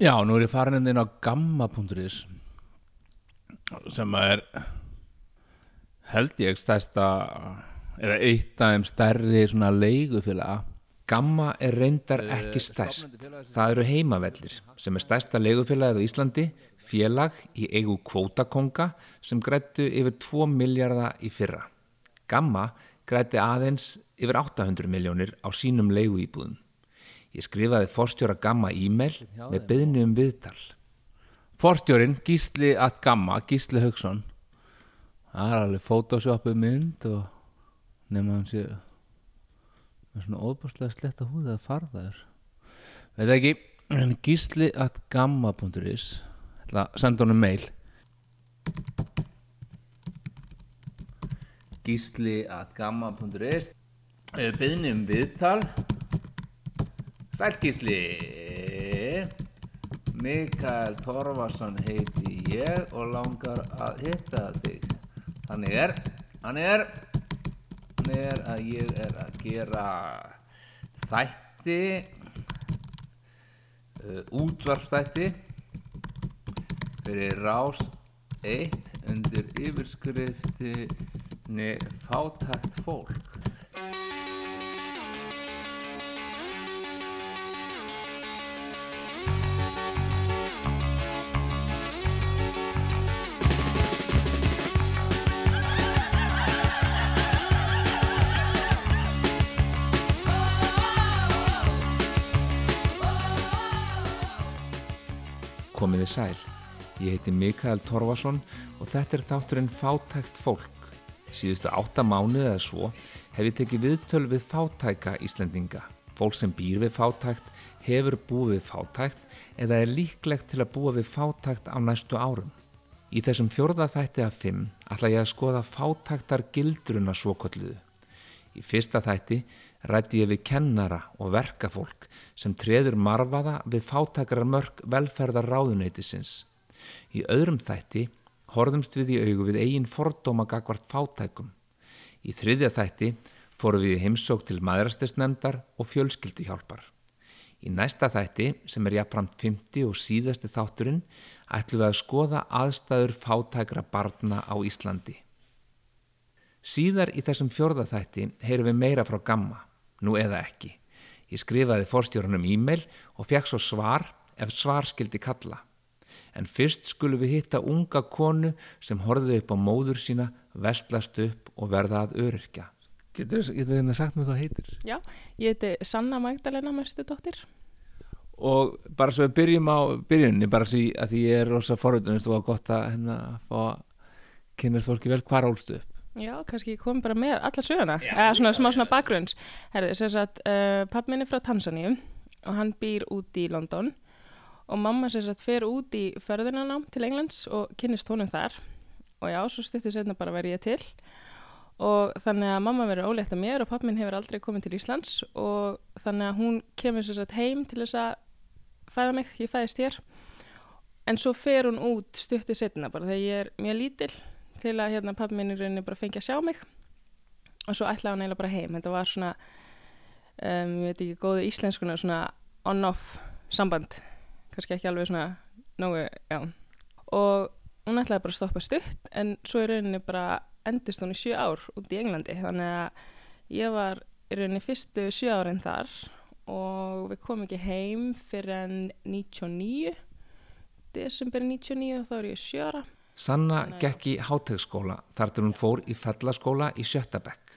Já, nú er ég farin inn á gamma.is sem er held ég stærsta eða eitt af þeim stærri svona leigufélaga. Gamma er reyndar ekki stærst. það eru heimavellir sem er stærsta leigufélagið á Íslandi félag í eigu kvótakonga sem grættu yfir 2 miljardar í fyrra. Gamma grætti aðeins yfir 800 miljónir á sínum leiguýbúðum Ég skrifaði forstjóra Gamma e-mail með byðni um viðtal. Forstjórin Gísli at Gamma, Gísli Haugsson, það er alveg photoshopu mynd og nema hann sé með svona óbúrslega sletta húða að farðaður. Veit ekki, en Gísli at Gamma.is, ætla að senda honum mail. Gísli at Gamma.is, byðni um viðtal. Sælgísli Mikael Torfarsson heiti ég og langar að hitta þig. Þannig er Þannig er Þannig er að ég er að gera þætti uh, útvarpstætti fyrir rás 1 undir yfirskriftinni Fátækt fólk komiði sæl. Ég heiti Mikael Torfarsson og þetta er þátturinn Fátækt fólk. Síðustu átta mánuð eða svo hef ég tekið viðtöl við fátæka Íslendinga. Fólk sem býr við fátækt, hefur búið við fátækt eða er líklegt til að búa við fátækt á næstu árum. Í þessum fjórða þætti af fimm ætla ég að skoða fátæktar gildruna svokolluðu. Í fyrsta þætti rætti ég við kennara og verkafólk sem treður marfaða við fátækrar mörg velferðar ráðuneytisins. Í öðrum þætti horfumst við í augu við eigin fordóma gagvart fátækum. Í þriðja þætti fórum við heimsók til maðurastesnefndar og fjölskylduhjálpar. Í næsta þætti, sem er jafnframt 50 og síðasti þátturinn, ætlum við að skoða aðstæður fátækra barna á Íslandi. Síðar í þessum fjórðaþætti heyrum við meira frá Gamma, nú eða ekki. Ég skrifaði forstjórnum e-mail og fekk svo svar ef svar skildi kalla. En fyrst skulum við hitta unga konu sem horfið upp á móður sína, vestlast upp og verða að öryrkja. Getur þið hérna sagt mér hvað heitir? Já, ég heiti Sanna Magdalena Mörstudóttir. Og bara svo við byrjum á byrjunni, bara svo að því ég er rosa forveitunist og gott að hérna fá að kynast fólki vel hvar álstu upp. Já, kannski ég kom bara með allar söguna, eða svona smá svona bakgrunns. Herði, þess að uh, papp minn er frá Tansaníu og hann býr út í London. Og mamma sem sagt fer út í förðunanám til Englands og kynnist honum þar. Og já, svo styrtið setna bara verið ég til. Og þannig að mamma verið ólétt að mér og papp minn hefur aldrei komið til Íslands. Og þannig að hún kemur sem sagt heim til þess að fæða mig, ég fæðist hér. En svo fer hún út styrtið setna bara þegar ég er mjög lítill til að hérna papp minn í rauninni bara fengi að sjá mig. Og svo ætlaði hann eiginlega bara heim. Þetta var svona um, ég veit ekki, góðu íslenskuna svona on-off samband. Kannski ekki alveg svona nógu, já. Og hún ætlaði bara að stoppa stutt en svo í rauninni bara endist hún í sjö ár út í Englandi. Þannig að ég var í rauninni fyrstu sjö árin þar og við komum ekki heim fyrir enn 99 desember 99 og þá er ég sjö ára Sanna gekk í hátegskóla þar til hún fór í fellaskóla í Sjötabekk.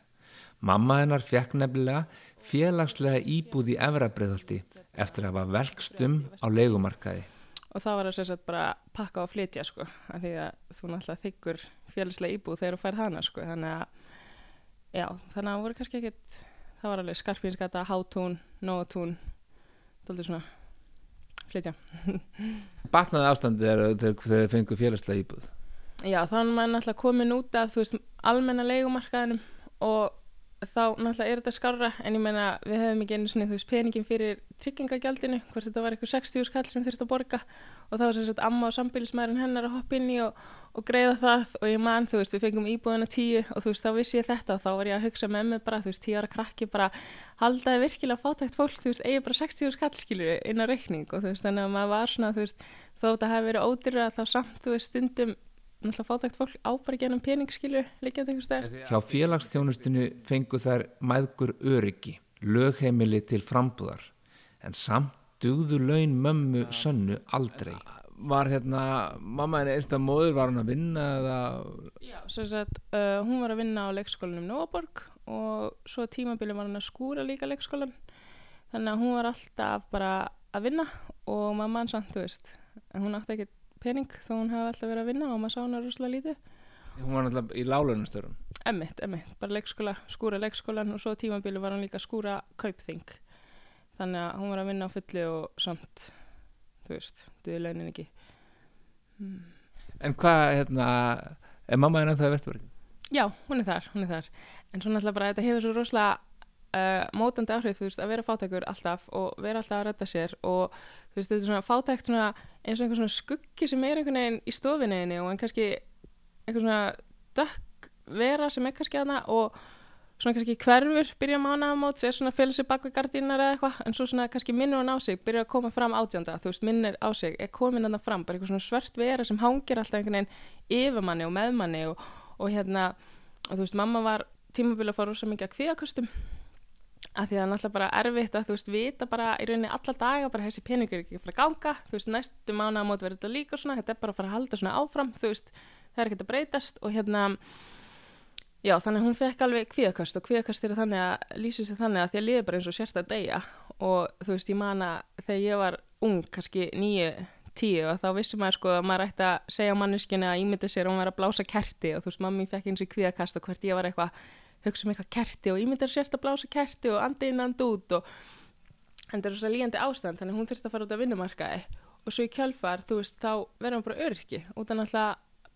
Mamma hennar fekk nefnilega félagslega íbúð í Efrabriðaldi eftir að hafa velkstum á leikumarkaði. og það var að sérstaklega bara pakka og flytja sko, af því að þú náttúrulega þykkur félagslega íbúð þegar þú fær hana sko, þannig að já, þannig að það voru kannski ekkit það var alveg skarpinskata, hátún, nóatún þáttu svona flytja Batnaði ástandið þegar þið fengu félagslega íbúð. Já, þá er maður náttúrulega komin út af, þú veist, almenna leigumarkaðinum og þá náttúrulega er þetta skárra en ég meina við hefum ekki einu svona, þú veist, peningin fyrir tryggingagjaldinu, hvort þetta var eitthvað 60 skall sem þurfti að borga og það var sem sagt amma og sambílismærin hennar að hoppa inn í og, og greiða það og ég man, þú veist, við fengum íbúðina tíu og þú veist, þá vissi ég þetta og þá var ég að hugsa með mig bara, þú veist, tíu ára krakki bara haldaði virkilega fátækt fólk, þú veist, eigi bara 60 skall skilur inn á reikning og þú veist, þannig að maður var svona, þú veist, þó þetta hefði verið ódýra þá samt, þú veist, stundum náttúrulega fátækt fólk ábæri genum peningsskilur líkjandi einhvers stær. Hjá félagsþjónustinu fengu þær mæðgur öryggi, lögheimili til frambúðar en samt dugðu laun mömmu sönnu aldrei. Var hérna, mamma henni einstaklega móður, var hann að vinna eða? Já, svo að uh, hún var að vinna á leikskólanum Nóaborg og svo tímabili var hann að skúra líka leikskólan þannig að hún var alltaf bara að vinna og mamma hann samt, þú veist, hún átti ekki pening þó hún hefði alltaf verið að vinna og maður sá hann að rúslega lítið. Hún var alltaf í lálunumstörum? Emmitt, emmitt, bara leikskóla, skúra leikskólan og svo tímabili var hann líka skúra kaupþing þannig að hún var að vinna á fulli og samt þú veist, duði launin ekki hmm. En hvað, hérna er mamma henni ennþá í Vesturbergin? Já, hún er þar, hún er þar en svo náttúrulega bara þetta hefur svo rosalega uh, mótandi áhrif, þú veist, að vera fátækur alltaf og vera alltaf að redda sér og veist, þetta er svona fátækt svona, eins og einhver svona skuggi sem er einhvern veginn í stofinniðinni og en kannski einhver svona dökk vera sem er kannski aðna og svona kannski hverfur, byrja mánaðamót sér svona fylgir sér bak við gardínar eða eitthvað en svo svona kannski minnur hann á sig, byrja að koma fram átjönda þú veist, minnir á sig, er komin hann fram bara eitthvað svona svart vera sem hangir alltaf einhvern veginn yfir manni og með manni og, og hérna, og þú veist, mamma var tímabili að fá rosa mikið að kvíakostum af því að það er náttúrulega bara erfitt að þú veist, vita bara í rauninni alla daga bara þessi peningur er ekki að fara að ganga þú veist, næstu mánaðamót verður þetta líka svona þetta er bara að fara að halda svona áfram, þú veist það er ekkert að breytast og hérna Já, þannig að hún fekk alveg kvíðakast og kvíðakast er þannig að lýsa sér þannig að því að liði bara eins og sérst að deyja og þú veist, ég man að þegar ég var ung, kannski nýju, tíu og þá vissum maður sko að maður ætti að segja manneskinu að ímynda sér og var að blása kerti og þú veist, mammi fekk eins og kvíðakast og hvert ég var eitthvað, hugsa um eitthvað kerti og ímynda sérst að blása kerti og andi inn and út og en það er svo líjandi ástand, þannig hún þurfti að fara út af vinnumarkaði. Og svo í kjálfar, þú veist, þá verðum bara örki, út af náttúrulega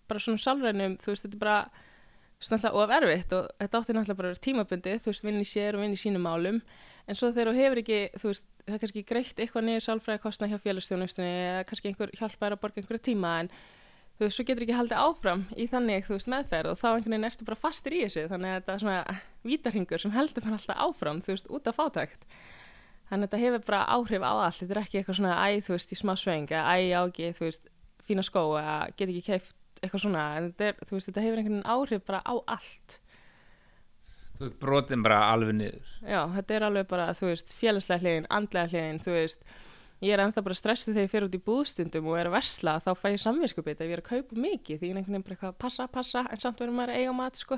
bara svona sálrænum, þú veist, þetta er bara svona alltaf of erfitt og þetta átti náttúrulega bara tímabundið, þú veist, vinni sér og vinni sínum málum, en svo þegar þú hefur ekki, þú veist, það er kannski greitt eitthvað niður sálfræði kostna hjá félagstjónustunni eða kannski einhver hjálpar að borga einhverja tíma en þú veist, svo getur ekki haldið áfram í þannig, þú veist, meðferð og þá einhvern veginn ertu bara fastir í þessu, þannig að þetta er svona vítarhingur sem heldur bara alltaf áfram, þú veist, út af fátækt. Þannig að þetta hefur bara áhrif á allt, þetta er ekki eitthvað svona æ, þú veist, í smá sveng, æ, á ekki, þú veist, fína skó, get ekki keift eitthvað svona. En þetta, er, veist, þetta hefur einhvern veginn áhrif bara á allt. Þú veist, brotin bara alveg niður. Já, þetta er alveg bara, þú veist, félagslega hliðin andlega hliðin, þú veist ég er ennþá bara stressið þegar ég fer út í búðstundum og er að versla, þá fæ ég samvinskupið ef ég er að kaupa mikið, því ég er einhvern veginn bara eitthvað passa, passa, en samt verður maður að eiga mat sko,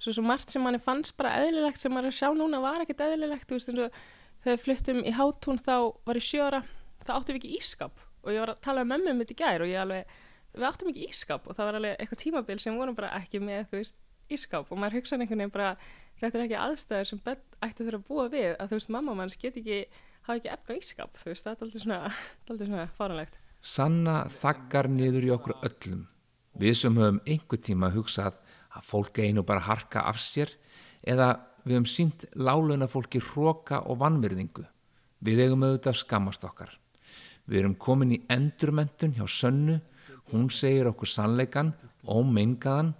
svo svo margt sem manni fannst bara eðlilegt sem maður að sjá núna var ekkert eðlilegt, þú veist, eins og þegar við fluttum í hátún þá var ég sjóra þá áttum við ekki ískap og ég var að tala um mömmu mitt í gær og ég alveg við áttum ekki ískap og það var alveg eitthvað tímabil sem vorum bara ekki með veist ískap og maður hugsaði einhvern veginn bara þetta er ekki aðstæður sem ætti þurfa að búa við að þú veist mamma manns get ekki hafa ekki eftir ískap þú veist það er alltaf svona, svona faranlegt Sanna þaggar niður í okkur öllum. Við sem höfum einhver tíma hugsað að fólk einu bara harka af sér eða við höfum sínt láluna fólki hróka og vannverðingu við eigum auðvitað skammast okkar. Við erum komin í endurmentun hjá sönnu. Hún segir okkur sannleikan og mengaðan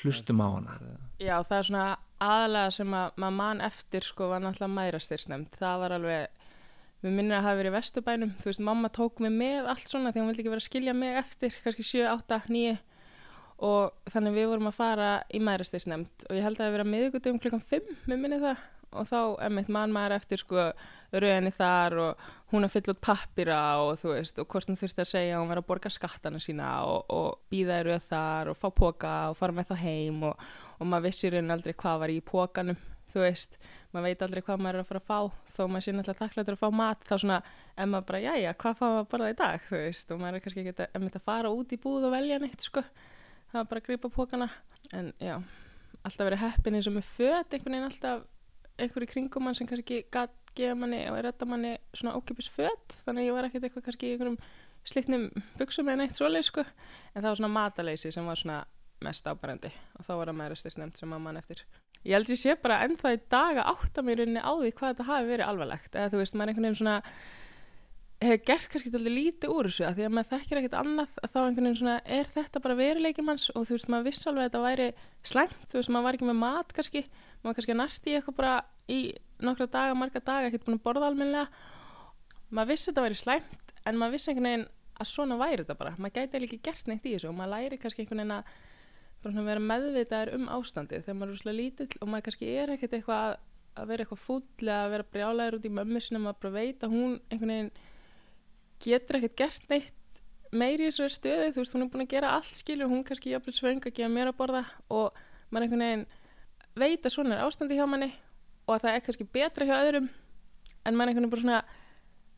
hlustum á hana. Já, það er svona aðalega sem að maður mann eftir sko var náttúrulega mærastyrsnefnd. Það var alveg, við minnum að hafa verið í Vesturbænum, þú veist, mamma tók mig með allt svona því hún vildi ekki vera að skilja mig eftir, kannski 7, 8, 9 og þannig við vorum að fara í mærastyrsnefnd og ég held að það hefði verið að miðugutum klukkan 5, við minnum það. Og þá emitt mann maður eftir sko rauninni þar og hún að fylla út pappira og þú veist og hvort hún þurfti að segja að hún var að borga skattana sína og, og býða í rauð þar og fá póka og fara með það heim og, og maður vissi rauninni aldrei hvað var í pókanum þú veist, maður veit aldrei hvað maður er að fara að fá þó maður sé náttúrulega þakklættur að fá mat þá svona, en maður bara, jájá, hvað fá maður að borða í dag? Þú veist, og maður er kannski ekki að, fara út í búð og velja neitt sko. Það var bara að gripa pókana en já, alltaf verið heppin eins og með föt einhvern veginn alltaf einhverju kringum mann sem kannski gefa manni og redda manni svona ókipis fött þannig ég var ekkert eitthvað kannski í einhverjum slitnum buksum eða neitt svoleið sko. En það var svona mataleysi sem var svona mest ábærandi og þá var það meðrastis nefnd sem mamman eftir. Ég held ég sé bara ennþá í dag að átta mér inni á því hvað þetta hafi verið alvarlegt. Eða þú veist, maður einhvern veginn svona hefur gert kannski alltaf lítið úr þessu að því að maður þekkir ekkert annað að þá einhvern veginn svona er þetta bara veruleikið manns og þú veist maður viss alveg að þetta væri slæmt þú veist maður var ekki með mat kannski maður kannski næst í eitthvað bara í nokkra daga, marga daga, ekkert búin að borða almenlega maður vissi þetta væri slæmt en maður vissi einhvern veginn að svona væri þetta bara. Maður gæti ekki gert neitt í þessu og maður læri kannski einhvern veginn að vera meðvitaðir um ástandið. Þegar maður er úrslega lítill og maður kannski er ekkert eitthvað að vera eitthvað fúll að vera brjálæður út í mömmu sinna maður bara veit að hún einhvern veginn getur ekkert gert neitt meiri í þessari stöðu, þú veist, hún er búin að gera allt skilur, hún kannski jafnveg svöng að gefa mér að borða og maður einhvern veginn veit að svona er ástandi hjá manni og að það er kannski betra hjá öðrum en maður einhvern veginn bara svona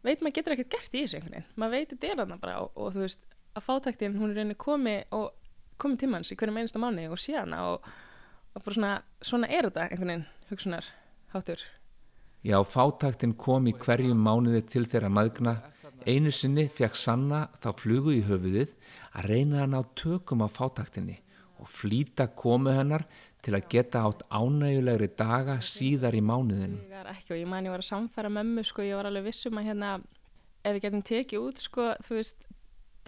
veit maður getur ekkert gert í þessu einhvern veginn. Maður veit þetta er þarna bara og, og þú veist að fátæktin hún er reyni komi og komi til manns í hverjum einasta mánu og sé hana og, og bara svona, svona er þetta einhvern veginn hugsunar hátur Já, fátæktin kom í hverjum mánuði til þeirra maðgna Einu sinni fekk Sanna þá flugu í höfuðið að reyna að ná tökum á fátaktinni og flýta komu hennar til að geta átt ánægulegri daga síðar í mánuðinu. Ég var ekki og ég man ég var að samfæra mömmu sko, ég var alveg vissum að hérna ef við getum tekið út sko, þú veist,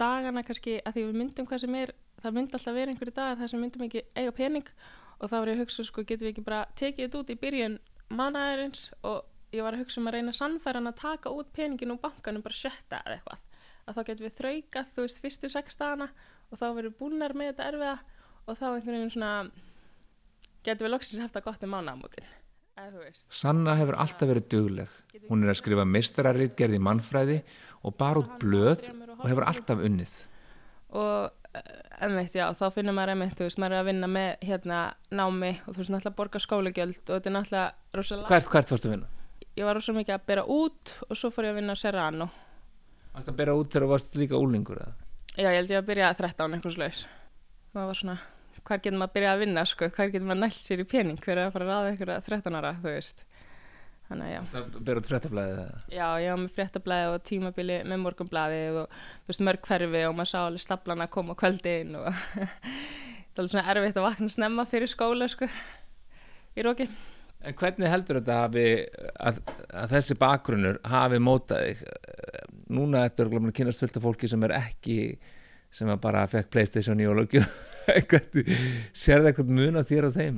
dagana kannski að því við myndum hvað sem er, það myndi alltaf vera einhverju dagar þar sem myndum ekki eiga pening og þá var ég að hugsa sko, getum við ekki bara tekið þetta út í byrjun mannaðurins og ég var að hugsa um að reyna sannfæran að taka út peningin úr bankanum bara sjötta eða eitthvað. Að þá getum við þraukað, þú veist, fyrstu sex dagana og þá verður búnar með þetta erfiða og þá einhvern veginn svona getum við loksins haft það gott um mánagamótin Sanna hefur alltaf verið dugleg. Hún er að skrifa mistararritgerð í mannfræði og bara út blöð og hefur alltaf unnið. Og emitt, já, þá finnum maður emitt, þú veist, maður er að vinna með hérna námi og þú veist, náttúrulega borga skólagjöld og þetta er náttúrulega rosalega Hvert, hvert fórstu að vinna? ég var rosa mikið að bera út og svo fór ég að vinna á Serrano Varst það að bera út þegar þú varst líka úlingur? Eða? Já, ég held ég að byrja að 13 eitthvað slags það var svona, hver getur maður að byrja að vinna sko, hver getur maður nælt sér í pening hver er að fara að Þannig að já Það bera út fréttablaðið? Já, ég var með fréttablaðið og tímabili með morgunblaðið og þú veist mörg hverfi og maður sá alveg slaplan að koma kvöldin og það er svona erfitt að vakna snemma fyrir skóla sko í róki En hvernig heldur þetta hafi, að, að þessi bakgrunnur hafi mótað þig? Núna þetta er glöfum að kynast fullt af fólki sem er ekki, sem bara fekk Playstation í ólögju. Sér það eitthvað mun að þér á þeim?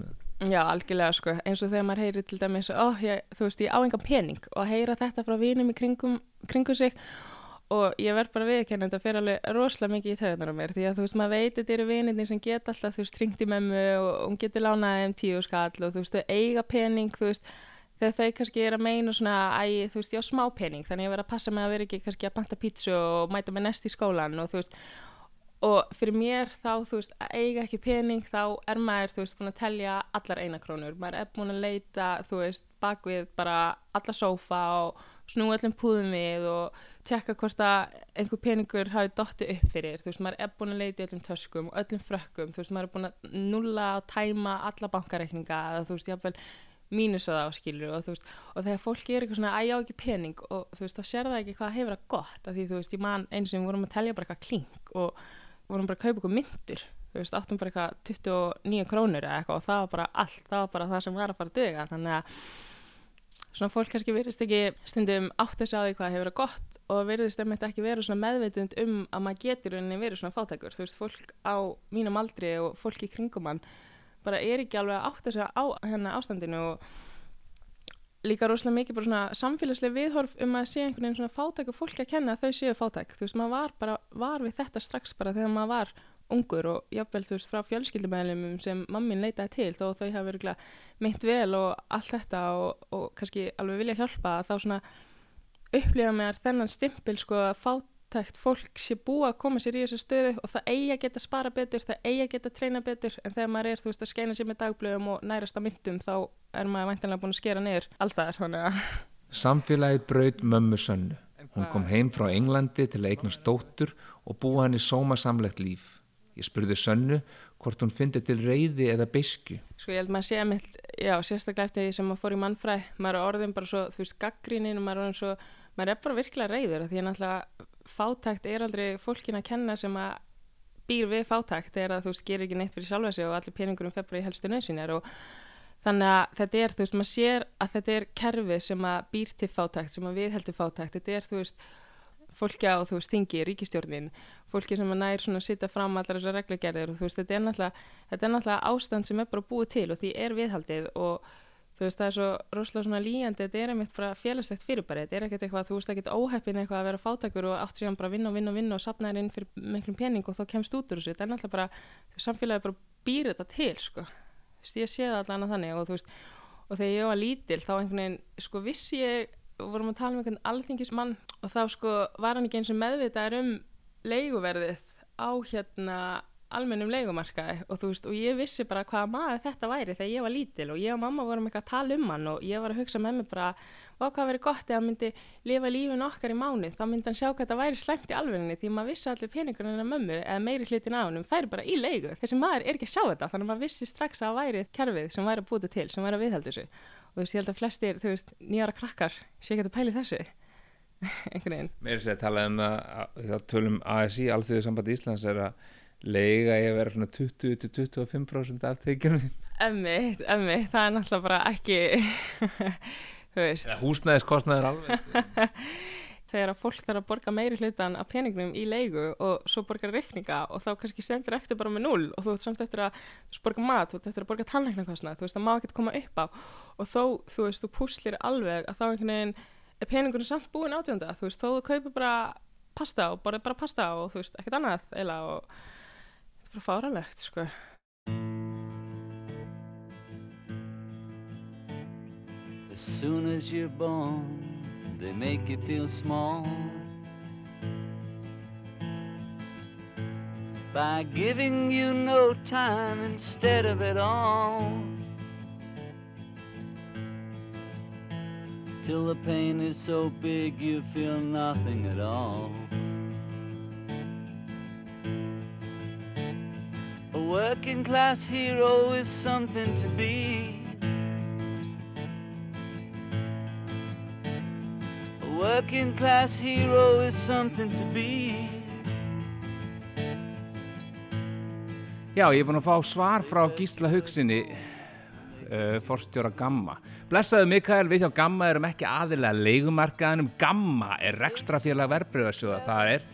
Já, algjörlega sko. Eins og þegar maður heyri til dæmis, oh, ég, þú veist, ég á enga pening og að heyra þetta frá vinum í kringum, kringum sig. Og ég verð bara viðkennið þetta fyrir alveg rosalega mikið í töðunar á mér því að þú veist maður veit þetta eru vinirni sem geta alltaf þú veist tringt í memmu og hún getur lánaði um tíu skall og þú veist þau eiga pening þú veist. Þegar þau kannski er að meina svona æ þú veist ég á smá pening þannig að ég verð að passa mig að vera ekki kannski að panta pítsu og mæta mig næst í skólan og þú veist og fyrir mér þá þú veist að eiga ekki pening þá er maður þú veist búin að telja allar einakrónur maður er búin að leita þú veist bakvið bara alla sófa og snú öllum púðum við og tjekka hvort að einhver peningur hafi dotti upp fyrir, þú veist, maður er búin að leita öllum töskum og öllum frökkum, þú veist, maður er búin að nulla og tæma alla bankareikninga eða þú veist, jáfnveil mínusa það á skilur og þú veist, og þegar fólki er eitthvað svona að ég á ekki pening og þú veist, þá sér það ekki hvað hefur að gott, af því þú veist, ég man eins og við vorum að telja bara eitthvað klink og vorum bara að kaupa eitthvað myndur, þú veist, áttum bara eitthvað 29 krónur eða eitthvað og það var bara allt, það var bara það sem var að fara að döga, þannig að svona fólk kannski verðist ekki stundum átt að sjá því hvað hefur verið gott og verðist einmitt ekki verið svona meðveitund um að maður getur unni verið svona fátækur. Þú veist, fólk á mínum aldri og fólk í kringum hann bara er ekki alveg átt að sjá á hennar ástandinu og líka rosalega mikið bara svona samfélagslega viðhorf um að sé einhvern veginn svona fátæk og fólk að kenna að þau séu fátæk. Þú veist, maður var bara, var við þetta strax bara þegar maður var ungur og jáfnvel þú veist frá fjölskyldumæðlumum sem mammin leitaði til þó þau hafa verið meint vel og allt þetta og, og kannski alveg vilja hjálpa þá svona upplifa mér þennan stimpil sko að fátækt fólk sé búa að koma sér í þessu stöðu og það eigi að geta spara betur, það eigi að geta treyna betur en þegar maður er þú veist að skeina sér með dagblöðum og nærast á myndum þá er maður væntanlega búin að skera niður allstaðar þannig að Samfélagið braud mömmu sönnu. Hún kom heim frá Englandi til að eignast dóttur og búa henni sómasamlegt líf. Ég spurði Sönnu hvort hún fyndi til reyði eða beisku. Sko ég held maður sé að mitt, já, sérstaklega eftir því sem maður fór í mannfræð, maður er orðin bara svo, þú veist, gaggrínin og maður er orðin svo, maður er bara virkilega reyður því að náttúrulega fátækt er aldrei fólkin að kenna sem að býr við fátækt er að þú veist, gerir ekki neitt fyrir sjálfa sig og allir peningurum februar í helstu nöðsynjar og þannig að þetta er, þú veist, maður sér að þetta er kerfið sem að býr til fátækt sem að við heldur fátækt, þetta er, þú veist fólki á, þú veist, þingi, ríkistjórnin fólki sem að nær svona að sitja fram allar þessar reglugerðir og þú veist, þetta er náttúrulega þetta er náttúrulega ástand sem er bara búið til og því er viðhaldið og þú veist, það er svo rosalega svona líjandi, þetta er einmitt bara félagslegt fyrirbæri, þetta er ekkert eitthvað, þú veist, ekkert óheppin eitthvað að vera fátækur og aftur síðan bara vinna og vinna og vinna og sapna þér inn fyrir miklum pening og þá kemst út úr þessu, þetta er náttúrulega bara, samfélagi bara býr þetta til, sko, ég sé það allan að þannig og þú veist, og þegar ég var lítil þá einhvern veginn, sko, vissi ég, vorum að tala um einhvern alþingismann og þá, sko, var hann ekki eins og meðvitaður um leiguverðið á hérna almennum leikumarkaði og þú veist og ég vissi bara hvaða maður þetta væri þegar ég var lítil og ég og mamma vorum eitthvað að tala um hann og ég var að hugsa með mig bara hvað verið gott eða hann myndi lifa lífin okkar í mánuð. Þá myndi hann sjá hvað þetta væri slengt í alvegni því maður vissi allir peningurinn en mömmu eða meiri hlutin á hann færi bara í leiku þessi maður er ekki að sjá þetta þannig að maður vissi strax að væri kerfið sem væri að búta til sem væri að viðhalda þessu. Og þú veist ég held að flestir þú veist nýjara krakkar sé ekki að pæli þessu. Einhvern veginn. Mér er sér að tala um að, að tölum ASI, Alþjóðu samband Íslands er að leiga ég að vera svona 20-25% af tekjunum Emmi, emmi, það er náttúrulega bara ekki þú veist. Húsnæðiskostnaður alveg sko. Þegar að fólk þarf að borga meiri hlutan af peningnum í leigu og svo borga reikninga og þá kannski sendur eftir bara með null og þú ert samt eftir að borga mat, þú ert eftir að borga tannleiknarkostnað þú veist, það má ekki koma upp á. Og þó, þú veist, þú púslir alveg að þá einhvern veginn er peningunum samt búin átjönda þú veist, þó þú kaupir bara pasta og borðir bara pasta og þú veist, ekkert annað eila og bara fáralegt sko. As soon as you're born they make you feel small. By giving you no time instead of it all. Till the pain is so big you feel nothing at all working class hero is something to be. A working class hero is something to be. Já, ég er búin að fá svar frá Gísla Haugsinni, uh, forstjóra Gamma. Blessaðu Mikael, við hjá Gamma erum ekki aðilega leikumarkaðinum. Gamma er rekstrafélag verbreyðarsjóða, það er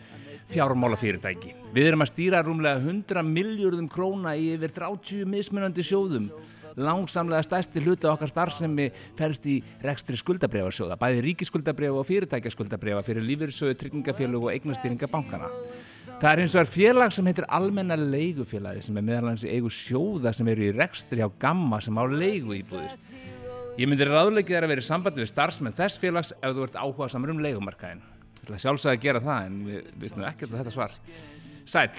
fjármálafyrirtæki. Við erum að stýra rúmlega 100 miljardum króna í yfir 30 mismunandi sjóðum. Langsamlega stærsti hluti okkar starfsemi fælst í rekstri skuldabrefarsjóða, bæði ríkiskuldabrefa og fyrirtækjaskuldabrefa fyrir lífyrirsjóðu, tryggingafélög og eignastýringabankana. Það er eins og er félag sem heitir Almenna leigufélagi sem er meðalans í eigu sjóða sem eru í rekstri á gamma sem á leigu íbúðir. Ég myndir ráðleikið að vera í sambandi við starfsmenn þess félags ef þú ert áhugað samar um leigumarkaðin ætla sjálfsög að gera það en við vissum ekki alltaf þetta svar. Sæl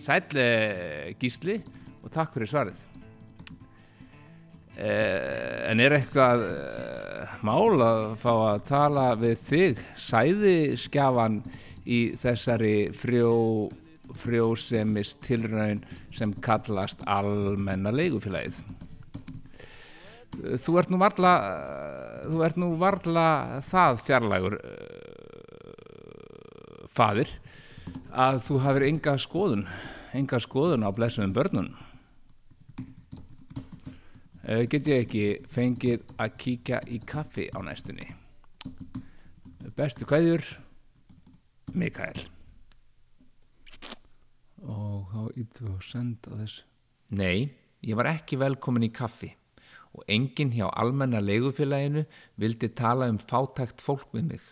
Sæl eh, Gísli og takk fyrir svarið. Eh, en er eitthvað eh, mál að fá að tala við þig? Sæði skjafan í þessari frjó frjósemist tilraun sem kallast almenna leigufélagið. Þú ert nú varla ert nú varla það fjarlægur fadir að þú hafið enga skoðun enga skoðun á blessuðum börnun uh, get ég ekki fengið að kíkja í kaffi á næstunni? Bestu kvæður Mikael. Og þá ítu og senda þessu. Nei, ég var ekki velkomin í kaffi og enginn hjá almenna leigufélaginu vildi tala um fátækt fólk við mig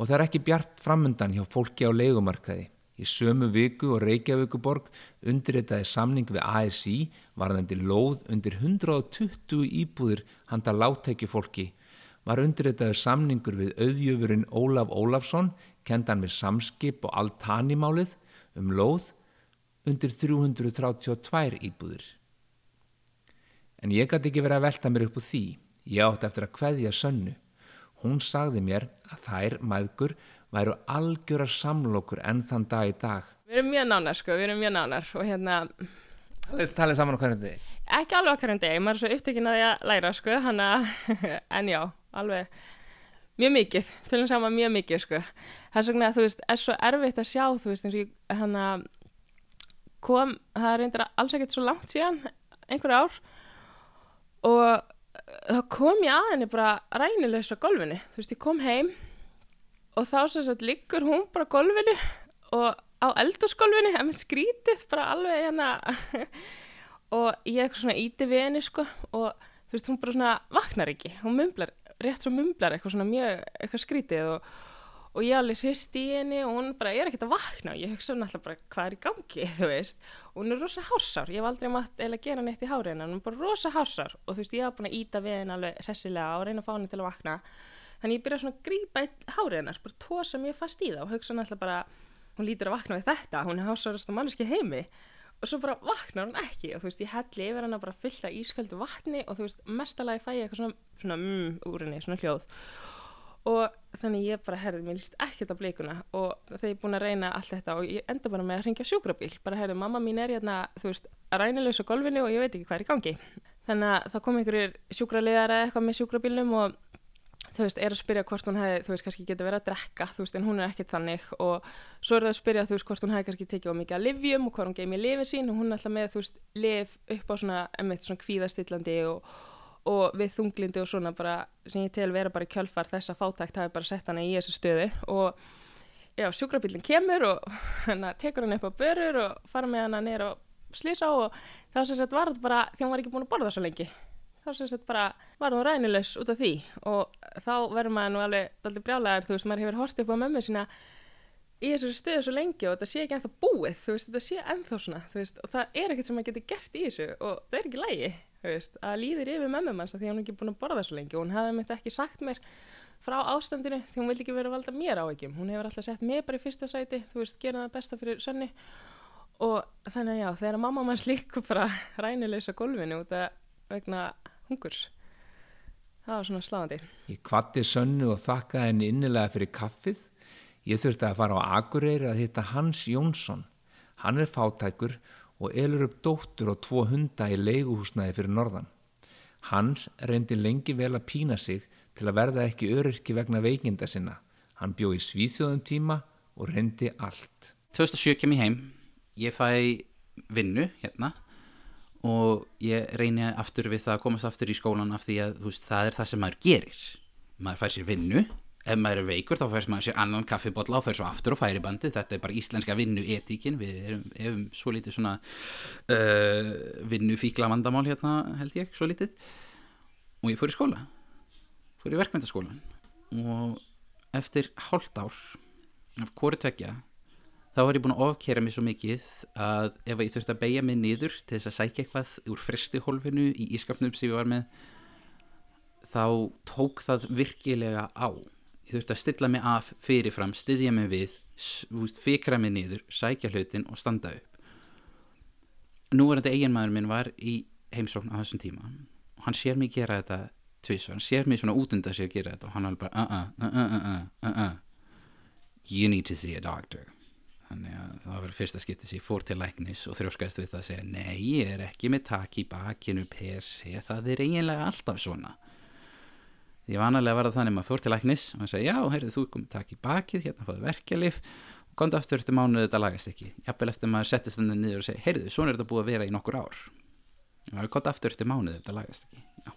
og það er ekki bjart framundan hjá fólki á leikumarkaði. Í sömu viku og Reykjavíkuborg undirreitaði samning við ASI varðandi lóð undir 120 íbúðir handa látækjufólki var undirreitaði samningur við auðjöfurinn Ólaf Ólafsson kendan við samskip og altanimálið um lóð undir 332 íbúðir. En ég gæti ekki verið að velta mér upp úr því. Ég átti eftir að hveðja sönnu. Hún sagði mér að þær maðgur væru algjörar samlokur enn þann dag í dag. Við erum mjög nánar sko, við erum mjög nánar og hérna... Það talið saman á hverjum degi? Ekki alveg á hverjum degi, maður er svo upptekinn að því að læra sko, hana, en já, alveg mjög mikið, tölum saman mjög mikið sko. Það svona að þú veist, er svo erfitt að sjá, þú veist, eins og hana, kom, það reyndir alls ekkert svo langt síðan, einhver ár og þá kom ég að henni bara rænilegs á golfinu, þú veist, ég kom heim og þá sem sagt liggur hún bara á golfinu og á eldurskólfinu, en með skrítið bara alveg hérna. Og ég eitthvað svona íti við henni sko og þú veist, hún bara svona vaknar ekki, hún mumblar, rétt svo mumblar eitthvað svona mjög, eitthvað skrítið og og ég alveg hrist í henni og hún bara er ekkert að vakna. Og ég hugsa hún alltaf bara hvað er í gangi? Þú veist. Og hún er rosa hásar, ég hef aldrei mátt eða gera neitt í hári henni, hún er bara rosa hásar og þú veist ég hef búin að íta við henni alveg hressilega og reyna að fá henni til að vakna. Þannig ég byrja svona að grípa í hári hennar bara tó sem ég fast í það og hugsa hún alltaf bara hún lítur að vakna við þetta, hún er hásarast og manneski heimi. Og svo bara vaknar hún ekki. Og þú veist ég helli yfir hennar bara fyllta ísköldu vatni og þú veist mestalagi fæ ég eitthvað svona, svona mm, úr henni, svona hljóð og þannig ég bara herði, mér líst ekkert á bleikuna og þegar ég er búin að reyna allt þetta og ég enda bara með að ringja sjúkrabíl. Bara herði, mamma mín er hérna, þú veist rænilegs á golfinu og ég veit ekki hvað er í gangi. Þannig að það kom einhverjir sjúkraliðar eða eitthvað með sjúkrabílnum og þú veist, er að spyrja hvort hún hefði, þú veist, kannski getur verið að drekka, þú veist, en hún er ekkert þannig. Og svo er það að spyrja, þú veist, hvort hún hefði kannski tekið á mikið að livjum og hvort hún geið mér lifin sín. Og hún er alltaf með, þú veist, liv upp á svona, emitt, svona kvíðastillandi og og við þunglindi og svona bara sem ég tel vera bara í kjölfar þess að fátækt hafi bara sett hana í þessu stöðu. Og já, sjúkrabílinn kemur og hana tekur hann upp á börur og fara með hana neyra og slýsa á og þá sem sagt var þetta bara því hann var ekki búin að borða svo lengi þá sem sagt bara var hann rænilegs út af því. Og þá verður maður nú alveg brjálæðar, þú veist, maður hefur hortið upp á mömmu sína í þessu stöðu svo lengi og þetta sé ekki ennþá búið, veist, þetta sé ennþá svona, veist, og það er ekkert sem maður getur gert í þessu og það er ekki lægi veist, að líður yfir mömmu manns því hún er ekki búin að borða svo lengi og hún hefði myndi ekki sagt mér frá ástandinu því hún vildi ekki vera að valda mér á ekki hún hefur alltaf sett mér bara í fyrsta sæti þú veist, gera það besta fyrir sönni og þannig að já, þegar mamma manns líka bara rænilegsa gólfinu út að vegna hungurs það var svona sláðandi Ég þurfti að fara á Akureyri að hitta Hans Jónsson hann er fátækur og elur upp dóttur og tvo hunda í leiguhúsnaði fyrir norðan. Hans reyndi lengi vel að pína sig til að verða ekki öryrki vegna veikinda sinna. Hann bjó í svíþjóðum tíma og reyndi allt. 2007 kem ég heim, ég fæ vinnu hérna og ég reyni aftur við það að komast aftur í skólan af því að veist, það er það sem maður gerir. Maður fær sér vinnu ef maður er veikur þá færst maður sér annan kaffibotla og fær svo aftur og færi bandið. Þetta er bara íslenska vinnu etíkin við erum, erum svo lítið svona uh, vinnu fíkla vandamál hérna held ég, svo lítið og ég fór í skóla. Fór í verkmyndaskólan og eftir hálft ár af hvori tvekja þá var ég búin að ofkera mig svo mikið að ef ég þurfti að beigja mig niður til þess að sækja eitthvað úr fristihólfinu í ískapnum sem ég var með þá tók það virkilega á ég þurfti að stilla mig af fyrirfram styðja mig við, fikra mig niður sækja hlutin og standa upp. Nú er þetta eiginmaður minn var í heimsókn á þessum tíma. Og hann sér mig gera þetta tviss, hann sér mig svona út undan sér gera þetta og hann var bara uh uh, uh uh uh uh you need to see a doctor. Þannig að það var fyrsta skipti sem ég fór til læknis og þrjóskaðist við það að segja nei, ég er ekki með tak í bakinu persi, það er eiginlega alltaf svona því vanalega var það þannig að maður fór til læknis og hann segi já, heyrðu þú komið takk í bakið hérna fóðu verkjalif og gónd aftur eftir mánuðu þetta lagast ekki. Jafnvel eftir maður settist þannig niður og segi heyrðu, svona er þetta búið að vera í nokkur ár. Og gónd aftur eftir mánuðu þetta lagast ekki. Já.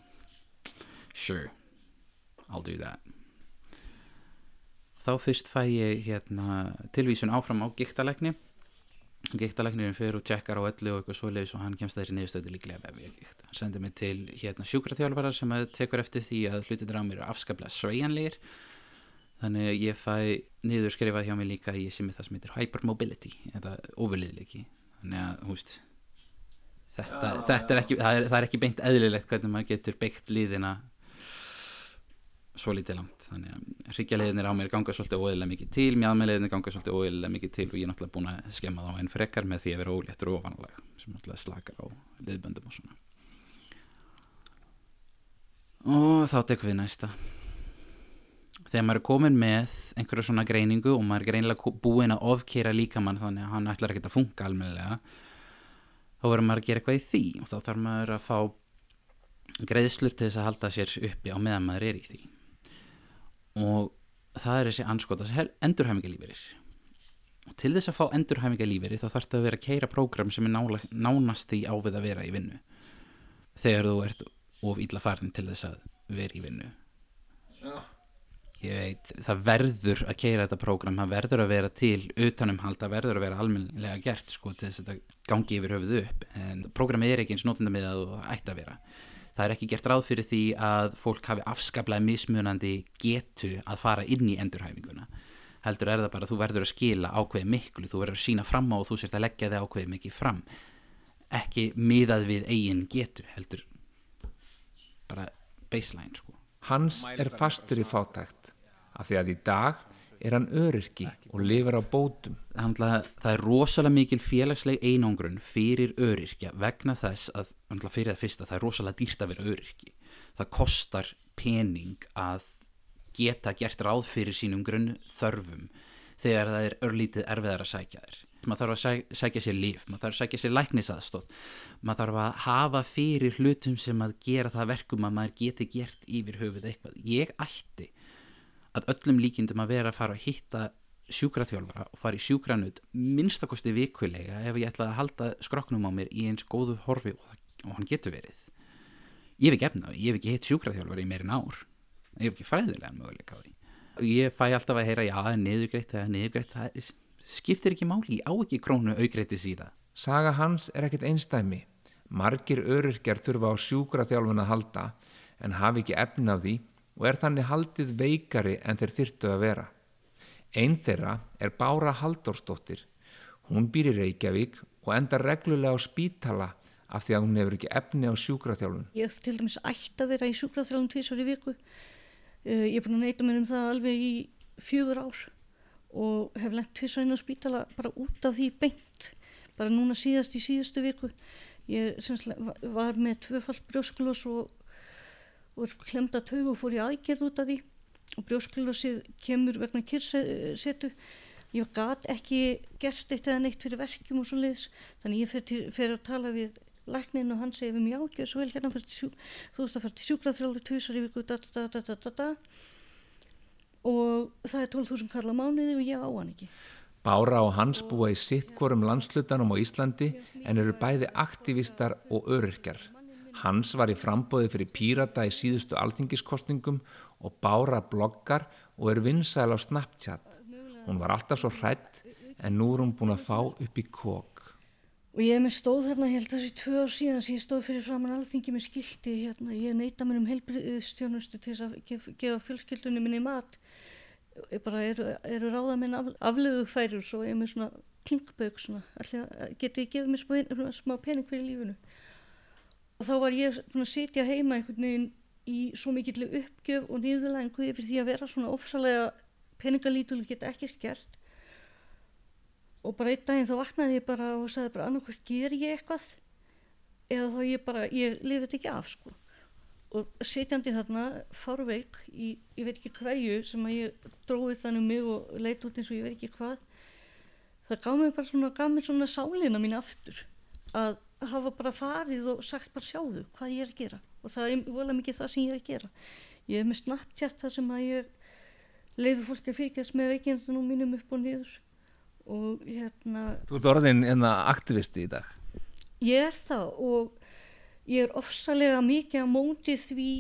sure. I'll do that. Þá fyrst fæ ég hérna, tilvísun áfram á gíktalegni gíktalæknirinn fyrir og tjekkar á öllu og eitthvað svoleiðis og hann kemst þeirri niðurstöðu líklega vefjagíkt. Hann sendir mig til hérna sjúkraþjálfara sem tekur eftir því að hlutinir á mér er afskaplega sveianleir þannig að ég fæ niður skrifað hjá mig líka í sem er það sem heitir hypermobility eða ofurliðleiki þannig að húst þetta, ja. þetta er ekki það er, það er ekki beint eðlilegt hvernig maður getur beitt líðina svo lítið langt þannig að hryggjarleginir á mér ganga svolítið óeðilega mikið til mjadmæleginir ganga svolítið óeðilega mikið til og ég er náttúrulega búin að skemma þá einn frekar með því að vera óléttur og ofanlag sem náttúrulega slakar á liðböndum og svona. Og þá tekum við næsta. Þegar maður er komin með einhverju svona greiningu og maður er greinilega búin að ofkera líkamann þannig að hann ætlar ekki að funka almennilega þá verður maður að gera eitthvað í því og þá þarf maður að fá greiðslur til þess að halda sér uppi á meðan maður er í því og það er þessi anskotast endurhæfingalíferir til þess að fá endurhæfinga líferi þá þarf þetta að vera að keira prógram sem er nála, nánast því ávið að vera í vinnu. Þegar þú ert of illa farin til þess að vera í vinnu. Ég veit, það verður að keira þetta prógram, það verður að vera til utanumhald, það verður að vera almennilega gert sko til þess að þetta gangi yfir höfuð upp. En prógramið er ekki eins notenda með að það ætti að vera það er ekki gert ráð fyrir því að fólk hafi afskaplega mismunandi getu að fara inn í endurhæfinguna. Heldur er það bara að þú verður að skila ákveði miklu, þú verður að sína fram á og þú sérst að leggja þig ákveði mikið fram. Ekki miðað við eigin getu heldur bara baseline sko. Hans er fastur í fátækt af því að í dag er hann öryrki og lifir á bótum. Að það er rosalega mikil félagsleg einangrun fyrir öryrkja vegna þess að, fyrir það fyrsta, það er rosalega dýrt að vera öryrki. Það kostar pening að geta gert ráð fyrir sínum grunn þörfum þegar það er örlítið erfiðar að sækja þér. Maður þarf að sækja sér líf, maður þarf að sækja sér læknisaðstóð, maður þarf að hafa fyrir hlutum sem að gera það verkum að maður geti gert yfir höfuð eitthvað. Ég ætti að öllum líkindum að vera að fara að hitta sjúkraþjálfara og fara í sjúkranut minnstakosti vikulega ef ég ætla að halda skroknum á mér í eins góðu horfi og, og hann getur verið. Ég hef ekki efna, ég hef ekki hitt sjúkraþjálfara í meirinn ár. Ég hef ekki fræðilega möguleika á því. Ég fæ alltaf að heyra já, niðugreitt, niðugreitt það skiptir ekki máli, ég á ekki krónu augreitti síða Saga hans er ekkit einstæmi margir öryrkjar þurfa á sjúkraþjálfun að halda en hafi ekki efna á því og er þannig haldið veikari en þeir þyrtu að vera. Einn þeirra er Bára Halldórsdóttir. Hún býr í Reykjavík og endar reglulega á spítala af því að hún hefur ekki efni á sjúkraþjálfun. Ég til dæmis ætti að vera í sjúkraþjálfun tvísar í viku. Eh, ég er búin að neyta mér um það alveg í fjögur ár og hef lengt tvísar inn á spítala bara út af því beint. Bara núna síðast í síðustu viku. Ég var með tvöfald brjósklós og og er klemda taug og fór í aðgerð út af því. Og brjóskljósið kemur vegna kyrsetu ég gæt ekki gert eitt eða neitt fyrir verkjum og svo leiðis þannig ég fer, til, fer að tala við læknin og hann segir við mjög ágjör svo vel hérna sjú, þú ert að fara til sjúkraþrjálu tvísar í viku da, da, da, og það er 12.000 kalla mánuði og ég á hann ekki. Bára og hans búa í sittkorum landslutanum á Íslandi en eru bæði aktivistar og öryrkjar Hans var í frambóði fyrir Pírata í síðustu alþingiskostningum og bára bloggar og er vinsæl á Snapchat. Hún var alltaf svo hrætt en nú er hún búin að fá upp í kók. Og ég er með stóð hérna, ég held að þessi tvö ár síðan sem ég stóð fyrir framann alþingi með skildi hérna, ég neyta mér um heilbriðstjónustu til þess að gef, gefa fjölskyldunni minni mat. Ég bara eru, eru ráða minn af, aflöðu færir og ég er með svona klinkbögg svona, geti ég gefið mér smá pening fyrir lífunu og þá var ég svona að sitja heima einhvern veginn í svo mikill uppgjöf og nýðulengu yfir því að vera svona ofsalega peningalítul og geta ekkert gert. Og bara einn daginn þá vaknaði ég bara og sagði bara annarkvæmt ger ég eitthvað? Eða þá ég bara, ég lifið ekki af sko. Og setjandi þarna fárveik í, ég veit ekki hverju sem að ég dróði þannig um mig og leiti út eins og ég veit ekki hvað það gaf mér bara svona, gaf mér svona sálina mín aftur að hafa bara farið og sagt bara sjáðu hvað ég er að gera. Og það er volið mikið það sem ég er að gera. Ég er með Snapchat þar sem að ég leifi fólki að fylgjast með veikindunum mínum upp og niður. Og hérna Þú ert orðin enna aktivisti í dag. Ég er það og ég er ofsalega mikið að móti því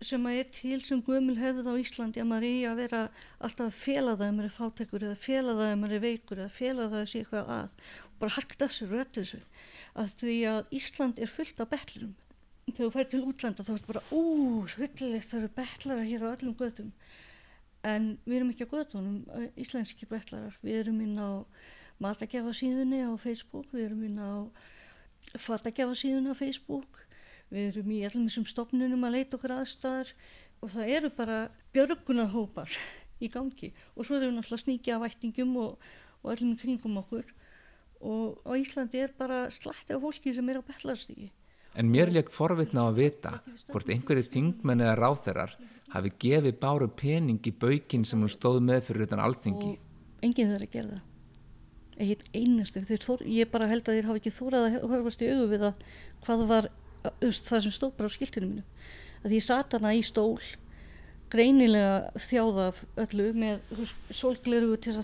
sem að er til sem gömul hefðið á Íslandi að maður eigi að vera alltaf að fela það að maður er fátekur eða fela það að maður er veikur eða fela það að sé eitthvað að. Og bara harkt af sér rötu þessu. Að því að Ísland er fullt af betlurum þegar þú fær til útlanda þá er þetta bara úúú, skyllilegt það eru betlara hér á öllum göðum en við erum ekki á göðunum íslenski betlarar, við erum inn á matagjafa síðunni á Facebook við erum inn á fatagjafa síðunni á Facebook við erum í allum þessum stopnunum að leita okkur aðstæðar og það eru bara björgunarhópar í gangi. Og svo erum við náttúrulega sníkja af vætningum og, og allum kringum okkur. Og á Íslandi er bara slætti af fólki sem er á bellarstíki En mér leik forvitna á að vita hvort einhverju þingmenn eða ráþerar hafi gefið báru pening í baukinn sem hún stóð með fyrir utan alþingi. Og enginn þeirra gerða eitt einastu, ég bara held að þér hafi ekki þórað að horfast í auðu við að hvað var það sem stóð bara á skiltinu mínu. Að ég sat hana í stól greinilega þjáð af öllu með sólgleru til,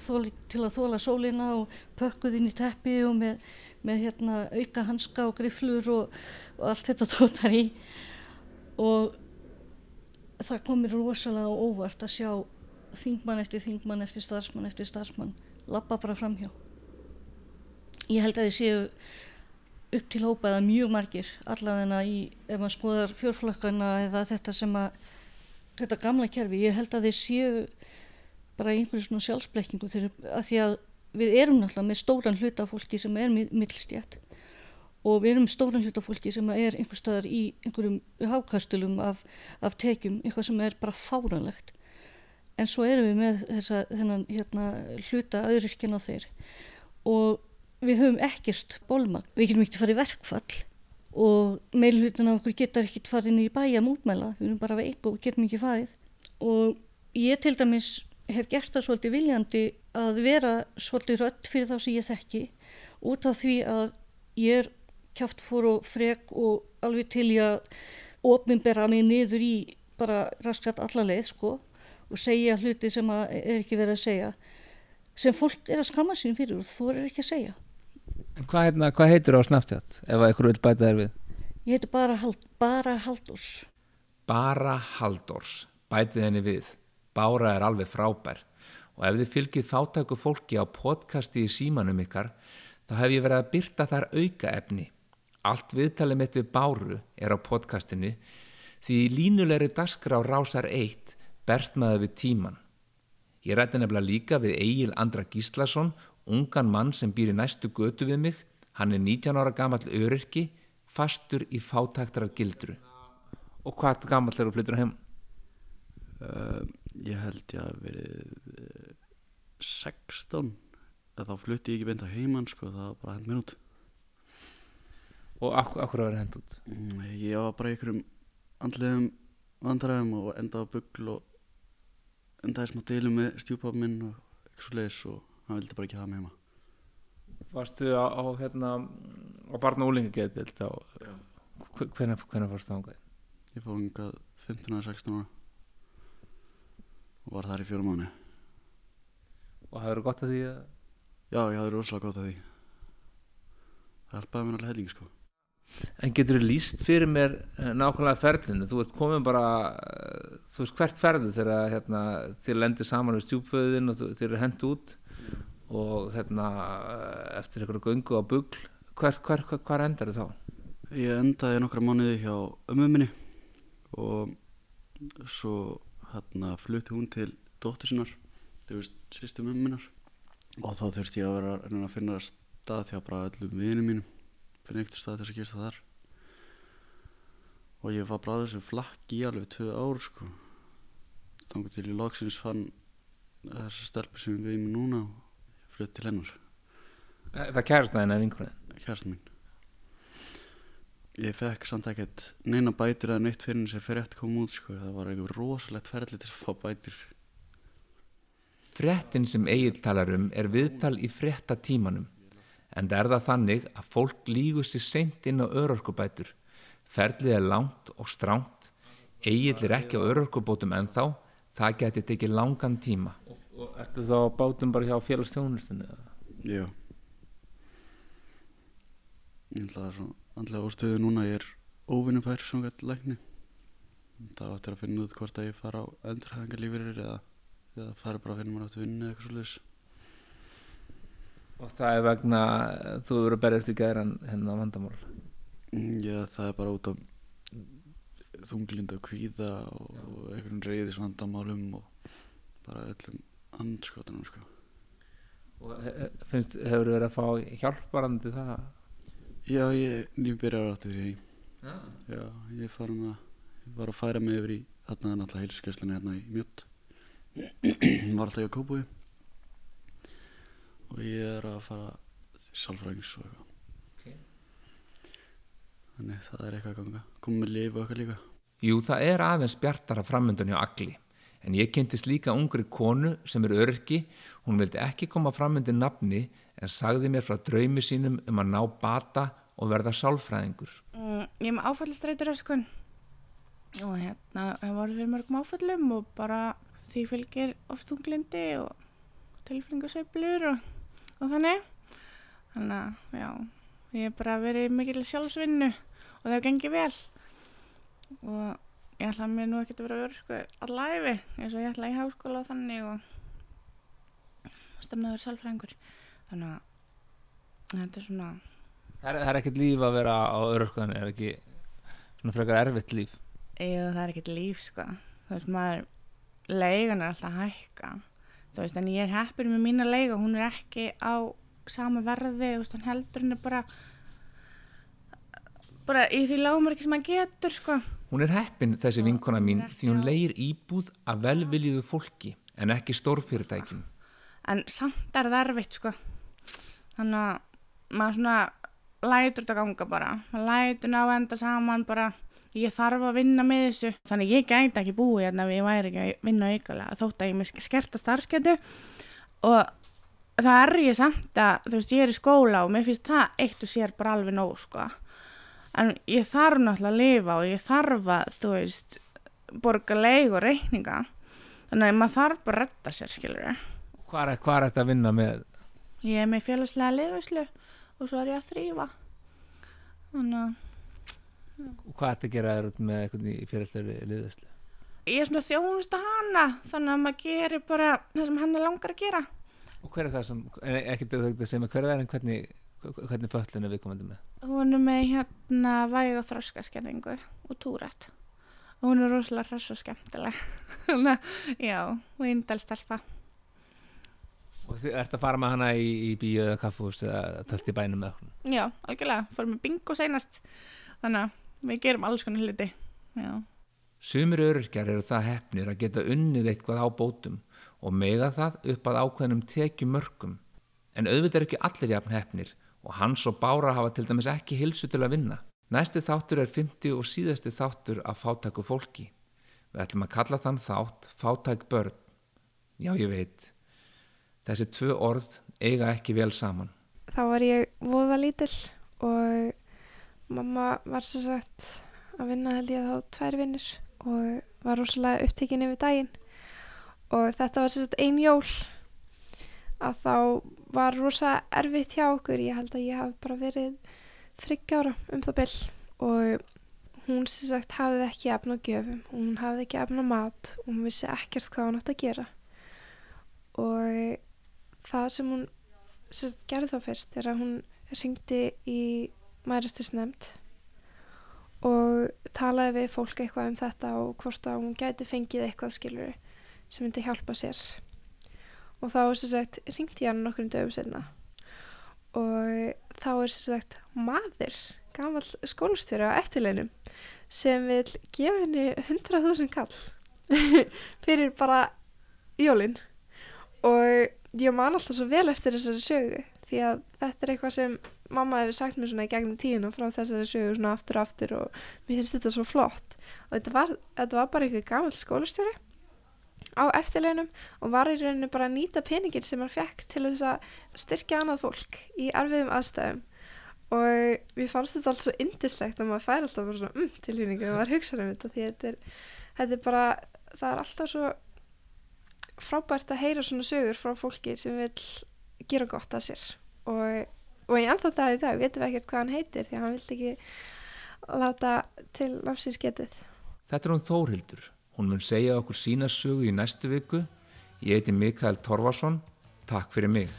til að þóla sólina og pökkuð inn í teppi og með, með hérna, auka hanska og griflur og, og allt þetta tótar í. Og það komir rosalega óvart að sjá þingmann eftir þingmann eftir starfsmann eftir starfsmann lappa bara fram hjá ég held að þið séu upp til hópaða mjög margir allavegna í, ef maður skoðar fjórflokkana eða þetta sem að þetta gamla kerfi, ég held að þið séu bara einhverju svona sjálfsblekkingu þegar að því að við erum náttúrulega með stóran hluta fólki sem er millstjætt og við erum stóran hluta fólki sem er einhver staðar í einhverjum hákastulum af, af tekjum, eitthvað sem er bara fáranlegt en svo erum við með þessa, þennan hérna, hluta aðuryrkina á þeir. Og við höfum ekkert bólmagn, við getum ekkert farið verkfall og meilhutin af okkur getur ekkert farið inn í bæja mútmæla, við erum bara veik og getum ekki farið. Og ég til dæmis hef gert það svolítið viljandi að vera svolítið rött fyrir þá sem ég þekki. Út af því að ég er kjátt fór og frek og alveg til ég að ofminbera mig niður í bara raskat allarleið sko og segja hluti sem er ekki verið að segja sem fólk er að skamma sín fyrir og þú er ekki að segja En hvað, hérna, hvað heitur á Snapchat ef eitthvað vil bæta þér við? Ég heitir bara, Hald, bara Haldurs Bara Haldurs bætið henni við Bára er alveg frábær og ef þið fylgið þáttæku fólki á podcasti í símanum ykkar þá hef ég verið að byrta þar auka efni Allt viðtalið mitt við Báru er á podcastinu því línulegri dagskrá rásar eitt berst maður við tíman. Ég rætti nefnilega líka við Egil Andra Gíslason, ungan mann sem býr í næstu götu við mig. Hann er 19 ára gammal öryrki, fastur í fátæktar af gildru. Og hvað gammal er þú flyttur á heim? Uh, ég held ég að verið uh, 16 þá flutti ég ekki beint á heimann sko, það var bara hend mér út Og akkur, að vera hend út? Mm, ég var bara í einhverjum andlegum vandræðum og endaði á byggl og endaði smá deilu með stjúpað minn og eitthvað svo leiðis og hann vildi bara ekki hafa mig heima. Varstu á, á hérna á barna úlinga getið þá hvernig, hvernig fórstu það ángað? Ég fór ángað 15 og 16 ára. Og var þar í fjórum mánu Og það verið gott að því að Já, ég hafði rosalega gott að því. Það hjálpaði mér alveg helling sko. En getur þú líst fyrir mér eh, nákvæmlega ferlinu? Þú ert komið bara, eh, þú veist hvert ferðu þegar hérna, þér lendir saman við stjúpföðin og þér er hendt út og hérna, eftir einhverju gungu á bugl, hvert hver, hver, hver endar þið þá? Ég endaði nokkra mánuði hjá ömmu minni og svo hérna flutti hún til dóttur sinnar, þú veist, sýstum ömmu minnar. Og þá þurfti ég að vera að finna stað hjá bara öllum vinum mínum fyrir einhvern stað þess að gera það þar. Og ég var bara að þessu flakki í alveg tvö ár sko. Þannig til ég loksins fann þessa stelpi sem við erum núna og flutt til hennar Það kærast það eina vinkunni? Kærast mín Ég fekk samt ekkert neina bætur eða neitt fyrir þess að frétt kom út sko það var eitthvað rosalegt ferli til að fá bætur Fréttin sem Egil talar um er viðtal í fréttatímanum en það er það þannig að fólk lígur sér seint inn á örorkubætur. Ferlið er langt og stránt, eigill er ekki á örorkubótum ennþá, það geti tekið langan tíma. Og, ertu þá bátum bara hjá félagsstjónustunni? Já. Ég held að það er svo andlega óstöðu núna, ég er óvinnumfær samkvæmt lækni. Það áttur að finna út hvort að ég fara á endurhæðingarlífurir eða, eða fara bara að finna mér áttu vinnu eða eitthvað svolítið. Og það er vegna, þú eru að berjast í gæðran hennar vandamál? Mm, já, það er bara út af þunglinda kvíða og einhvern reyðis vandamálum og bara öllum andskotanum, sko. Og finnst, hefur þú verið að fá hjálparandi það? Já, ég nýbyrjar áttu því. Já. Já, ég fara með að, ég var að færa mig yfir í, er náttúrulega heilskesslunni hérna í mjött. var alltaf í að kópa og ég er að fara til salfræðings og eitthvað okay. þannig það er eitthvað að ganga komið með lif og eitthvað líka Jú, það er aðeins bjartara framöndan hjá Agli en ég kynntist líka ungri konu sem er örki hún vildi ekki koma framöndan nafni en sagði mér frá draumi sínum um að ná bata og verða sálfræðingur. Mm, Ég með áfællistrætur öskun og hérna hann var fyrir mörgum áföllum og bara því fylgir oft unglindi og tilfengasveiflur og, og þannig. Þannig að já ég hef bara verið mikil sjálfsvinnu og það hefur gengið vel. Og ég ætla að mér nú ekkert að vera örku allæfi eins og ég ætla í háskóla og þannig og stemnaður sálfræðingur. Þannig að þetta er svona Það er, það er ekkert líf að vera á örorkuðan er ekki svona frekar erfitt líf? Jú, það er ekkert líf sko. Þú veist maður leigan er alltaf hækka. Þú veist en ég er heppin með mína leiga hún er ekki á sama verði þú veist hann heldur henni bara bara í því lágmarki sem hann getur sko Hún er heppin þessi vinkona mín því hún leir íbúð af velviljiðu fólki en ekki stórfyrirtækjum. En samt er það erfitt sko. Þannig að maður svona lætur þetta ganga bara. Maður lætur ná að enda saman bara. Ég þarf að vinna með þessu. Þannig ég gæti ekki búið hérna ef ég væri ekki að vinna aukalega þótt að ég með skerta starfsketu og það er ég samt að þú veist ég er í skóla og mér finnst það eitt og sér bara alveg nóg sko en ég þarf náttúrulega að lifa og ég þarf að þú veist borga leig og reikninga þannig að maður þarf bara að redda sér skilur Hvað er, er þetta að vinna með? Ég er með félagslega liðvislu og svo er ég að þrýfa. Þannig að Hvað er þetta að gera þér út með eitthvað í fyrirstæri liðvæslu? ég er svona þjónusta hana þannig að maður gerir bara það sem hann er langar að gera. Og hver er það sem, ekki þetta sem er hver er það en hvernig, hvernig föllun er viðkomandi með? Hún er með hérna væg og þroskaskerningu og túrætt. Og hún er rosalega hress og skemmtileg. Já, og indelstelpa. Og þið ert að fara með hana í, í bíu eða kaffús eða tölt í bænum með hún? Já, algjörlega. Fórum með bingo seinast. Þannig að við gerum alls konar hluti. Já. Sumir öryrkjar eru það hefnir að geta unnið eitthvað á bótum og mega það upp að ákveðnum tekjumörkum. En auðvitað er ekki allir jafn hefnir og hans og Bára hafa til dæmis ekki hilsu til að vinna. Næsti þáttur er 50 og síðasti þáttur af fátæku fólki. Við ætlum að kalla þann þátt fátæk börn. Já, ég veit. Þessi tvö orð eiga ekki vel saman. þá var ég voða lítill og mamma var svo sagt að vinna held ég þá tvær vinnur og var rosalega upptekinn yfir daginn og þetta var svo sagt ein jól að þá var rosa erfitt hjá okkur. Ég held að ég hafi bara verið þryggjára um það byll og hún sem sagt hafði ekki efna gjöfum hún hafði ekki efna mat og hún vissi ekkert hvað hún átt að gera. Og það sem hún sem sagt, gerði þá fyrst er að hún ringdi í mæristisnefnd og talaði við fólk eitthvað um þetta og hvort að hún gæti fengið eitthvað skilur sem myndi hjálpa sér og þá er sem sagt ringdi ég hann nokkrum dögum senna og þá er sem sagt maður, gammal skólastjóri á eftirleinum sem vil gefa henni 100.000 kall fyrir bara jólin. Og ég man alltaf svo vel eftir þessari sögu því að þetta er eitthvað sem mamma hefur sagt mér svona í gegnum tíðina frá þessari sögu svona aftur og aftur og mér finnst þetta svo flott. Og þetta var, þetta var bara einhver gammal skólastjóri á eftirleginum og var í rauninu bara að nýta peningin sem hann fekk til þess að styrkja annað fólk í erfiðum aðstæðum. Og við fannst þetta alltaf svo indislegt að maður fær alltaf bara svona um tilhýningu og maður hugsa um þetta því þetta er, þetta er bara það er alltaf svo frábært að heyra svona sögur frá fólki sem vil gera gott að sér. Og, og í ennþá dag í dag veitum við ekkert hvað hann heitir því að hann vill ekki láta til nafsins getið. Þetta er hún Þórhildur. Hún mun segja okkur sína sögu í næstu viku. Ég heiti Mikael Torvarsson. Takk fyrir mig.